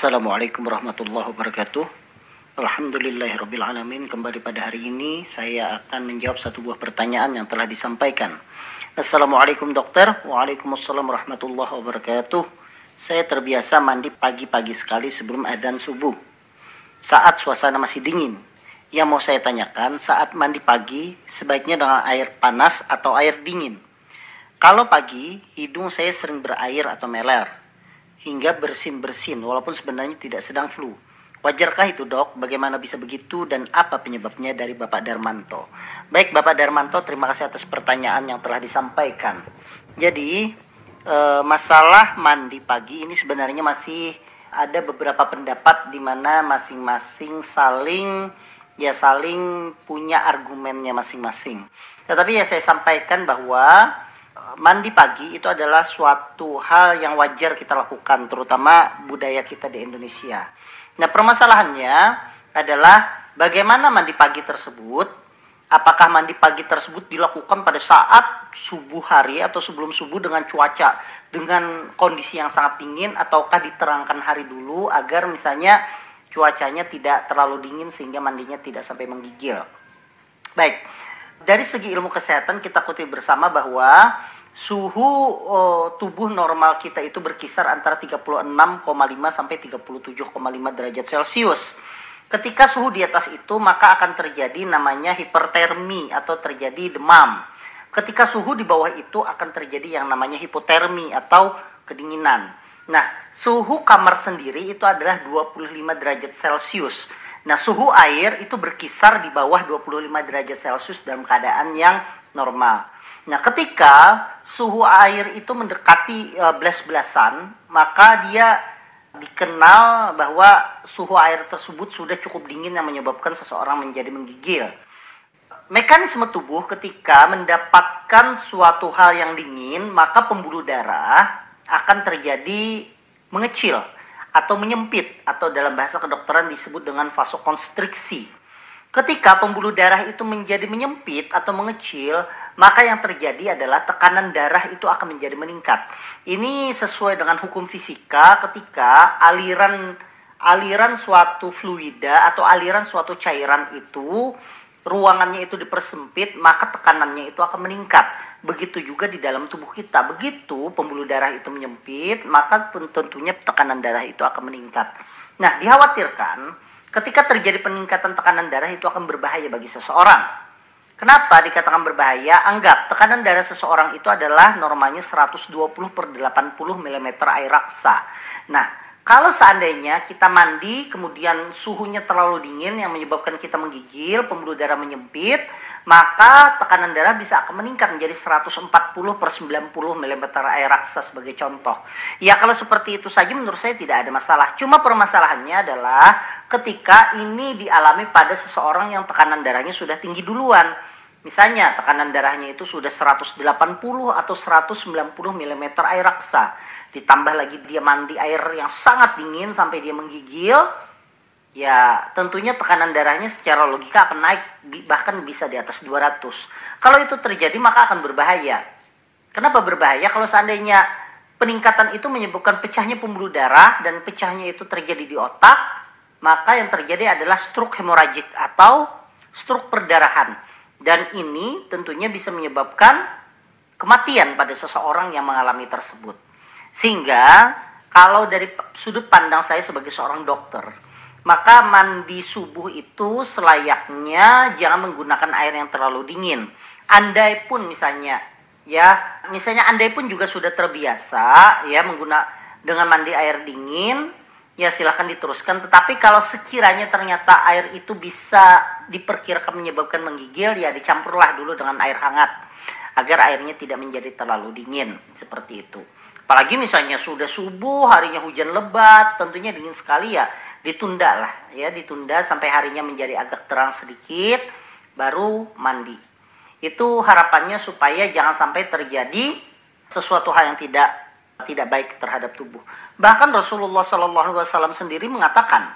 Assalamualaikum warahmatullahi wabarakatuh. Alhamdulillahirrabbilalamin. Kembali pada hari ini saya akan menjawab satu buah pertanyaan yang telah disampaikan. Assalamualaikum dokter. Waalaikumsalam warahmatullahi wabarakatuh. Saya terbiasa mandi pagi-pagi sekali sebelum adzan subuh. Saat suasana masih dingin. Yang mau saya tanyakan, saat mandi pagi sebaiknya dengan air panas atau air dingin? Kalau pagi, hidung saya sering berair atau meler hingga bersin-bersin walaupun sebenarnya tidak sedang flu. Wajarkah itu dok? Bagaimana bisa begitu dan apa penyebabnya dari Bapak Darmanto? Baik Bapak Darmanto, terima kasih atas pertanyaan yang telah disampaikan. Jadi e, masalah mandi pagi ini sebenarnya masih ada beberapa pendapat di mana masing-masing saling ya saling punya argumennya masing-masing. Tetapi ya saya sampaikan bahwa mandi pagi itu adalah suatu hal yang wajar kita lakukan, terutama budaya kita di Indonesia. Nah, permasalahannya adalah bagaimana mandi pagi tersebut. Apakah mandi pagi tersebut dilakukan pada saat subuh hari atau sebelum subuh dengan cuaca dengan kondisi yang sangat dingin ataukah diterangkan hari dulu agar misalnya cuacanya tidak terlalu dingin sehingga mandinya tidak sampai menggigil. Baik, dari segi ilmu kesehatan kita kutip bersama bahwa suhu uh, tubuh normal kita itu berkisar antara 36,5 sampai 37,5 derajat Celcius. Ketika suhu di atas itu maka akan terjadi namanya hipertermi atau terjadi demam. Ketika suhu di bawah itu akan terjadi yang namanya hipotermi atau kedinginan. Nah, suhu kamar sendiri itu adalah 25 derajat Celcius. Nah, suhu air itu berkisar di bawah 25 derajat Celcius dalam keadaan yang normal. Nah, ketika suhu air itu mendekati uh, belas-belasan, maka dia dikenal bahwa suhu air tersebut sudah cukup dingin yang menyebabkan seseorang menjadi menggigil. Mekanisme tubuh ketika mendapatkan suatu hal yang dingin, maka pembuluh darah akan terjadi mengecil atau menyempit atau dalam bahasa kedokteran disebut dengan vasokonstriksi. Ketika pembuluh darah itu menjadi menyempit atau mengecil, maka yang terjadi adalah tekanan darah itu akan menjadi meningkat. Ini sesuai dengan hukum fisika ketika aliran aliran suatu fluida atau aliran suatu cairan itu ruangannya itu dipersempit, maka tekanannya itu akan meningkat. Begitu juga di dalam tubuh kita. Begitu pembuluh darah itu menyempit, maka tentunya tekanan darah itu akan meningkat. Nah, dikhawatirkan ketika terjadi peningkatan tekanan darah itu akan berbahaya bagi seseorang. Kenapa dikatakan berbahaya? Anggap tekanan darah seseorang itu adalah normalnya 120 per 80 mm air raksa. Nah, kalau seandainya kita mandi kemudian suhunya terlalu dingin yang menyebabkan kita menggigil, pembuluh darah menyempit, maka tekanan darah bisa akan meningkat menjadi 140 per 90 mm air raksa sebagai contoh. Ya kalau seperti itu saja menurut saya tidak ada masalah. Cuma permasalahannya adalah ketika ini dialami pada seseorang yang tekanan darahnya sudah tinggi duluan. Misalnya tekanan darahnya itu sudah 180 atau 190 mm air raksa. Ditambah lagi dia mandi air yang sangat dingin sampai dia menggigil ya tentunya tekanan darahnya secara logika akan naik bahkan bisa di atas 200. Kalau itu terjadi maka akan berbahaya. Kenapa berbahaya? Kalau seandainya peningkatan itu menyebabkan pecahnya pembuluh darah dan pecahnya itu terjadi di otak, maka yang terjadi adalah stroke hemoragik atau stroke perdarahan. Dan ini tentunya bisa menyebabkan kematian pada seseorang yang mengalami tersebut. Sehingga kalau dari sudut pandang saya sebagai seorang dokter, maka mandi subuh itu selayaknya jangan menggunakan air yang terlalu dingin. Andai pun misalnya ya, misalnya andai pun juga sudah terbiasa ya mengguna dengan mandi air dingin, ya silahkan diteruskan. Tetapi kalau sekiranya ternyata air itu bisa diperkirakan menyebabkan menggigil, ya dicampurlah dulu dengan air hangat agar airnya tidak menjadi terlalu dingin seperti itu. Apalagi misalnya sudah subuh, harinya hujan lebat, tentunya dingin sekali ya ditunda lah ya ditunda sampai harinya menjadi agak terang sedikit baru mandi itu harapannya supaya jangan sampai terjadi sesuatu hal yang tidak tidak baik terhadap tubuh bahkan Rasulullah Shallallahu Alaihi Wasallam sendiri mengatakan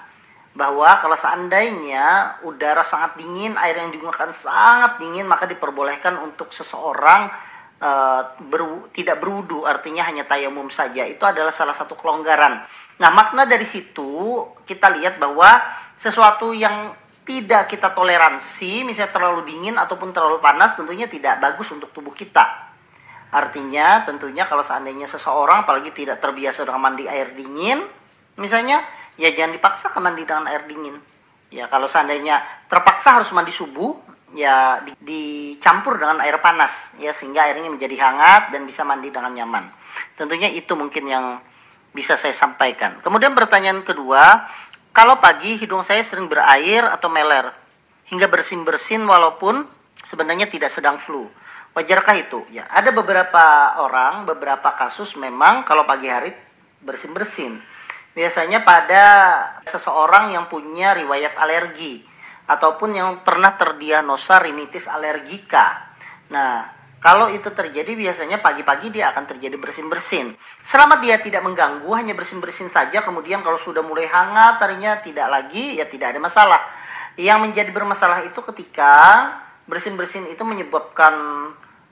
bahwa kalau seandainya udara sangat dingin air yang digunakan sangat dingin maka diperbolehkan untuk seseorang uh, ber, tidak berwudu artinya hanya tayamum saja itu adalah salah satu kelonggaran. Nah makna dari situ kita lihat bahwa sesuatu yang tidak kita toleransi misalnya terlalu dingin ataupun terlalu panas tentunya tidak bagus untuk tubuh kita. Artinya tentunya kalau seandainya seseorang apalagi tidak terbiasa dengan mandi air dingin misalnya ya jangan dipaksa ke mandi dengan air dingin. Ya kalau seandainya terpaksa harus mandi subuh ya di, dicampur dengan air panas ya sehingga airnya menjadi hangat dan bisa mandi dengan nyaman. Tentunya itu mungkin yang bisa saya sampaikan. Kemudian pertanyaan kedua, kalau pagi hidung saya sering berair atau meler hingga bersin-bersin walaupun sebenarnya tidak sedang flu. Wajarkah itu? Ya, ada beberapa orang, beberapa kasus memang kalau pagi hari bersin-bersin. Biasanya pada seseorang yang punya riwayat alergi ataupun yang pernah terdiagnosa rinitis alergika. Nah, kalau itu terjadi biasanya pagi-pagi dia akan terjadi bersin-bersin. Selama dia tidak mengganggu, hanya bersin-bersin saja, kemudian kalau sudah mulai hangat tadinya tidak lagi, ya tidak ada masalah. Yang menjadi bermasalah itu ketika bersin-bersin itu menyebabkan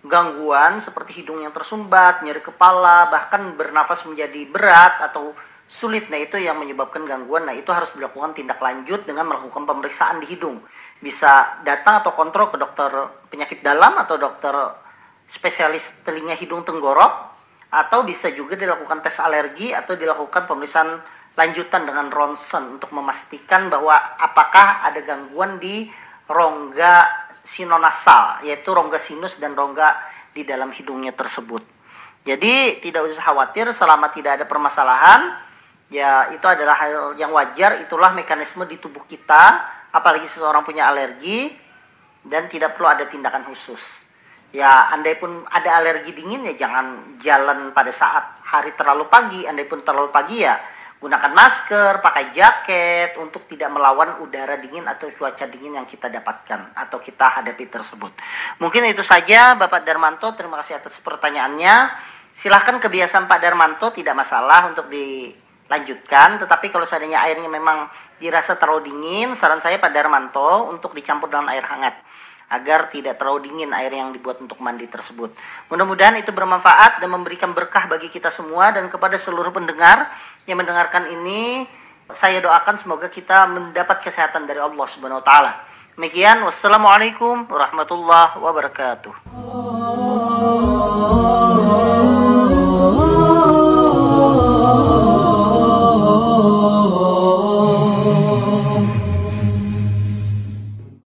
gangguan seperti hidung yang tersumbat, nyeri kepala, bahkan bernafas menjadi berat atau sulit. Nah, itu yang menyebabkan gangguan. Nah, itu harus dilakukan tindak lanjut dengan melakukan pemeriksaan di hidung. Bisa datang atau kontrol ke dokter penyakit dalam atau dokter spesialis telinga hidung tenggorok atau bisa juga dilakukan tes alergi atau dilakukan pemeriksaan lanjutan dengan ronsen untuk memastikan bahwa apakah ada gangguan di rongga sinonasal yaitu rongga sinus dan rongga di dalam hidungnya tersebut. Jadi tidak usah khawatir selama tidak ada permasalahan. Ya itu adalah hal yang wajar. Itulah mekanisme di tubuh kita apalagi seseorang punya alergi dan tidak perlu ada tindakan khusus ya andai pun ada alergi dingin ya jangan jalan pada saat hari terlalu pagi. Andai pun terlalu pagi ya gunakan masker pakai jaket untuk tidak melawan udara dingin atau cuaca dingin yang kita dapatkan atau kita hadapi tersebut. Mungkin itu saja Bapak Darmanto. Terima kasih atas pertanyaannya. Silahkan kebiasaan Pak Darmanto tidak masalah untuk di lanjutkan tetapi kalau seandainya airnya memang dirasa terlalu dingin saran saya pada Darmanto untuk dicampur dengan air hangat agar tidak terlalu dingin air yang dibuat untuk mandi tersebut. Mudah-mudahan itu bermanfaat dan memberikan berkah bagi kita semua dan kepada seluruh pendengar yang mendengarkan ini saya doakan semoga kita mendapat kesehatan dari Allah Subhanahu wa taala. Demikian wassalamualaikum warahmatullahi wabarakatuh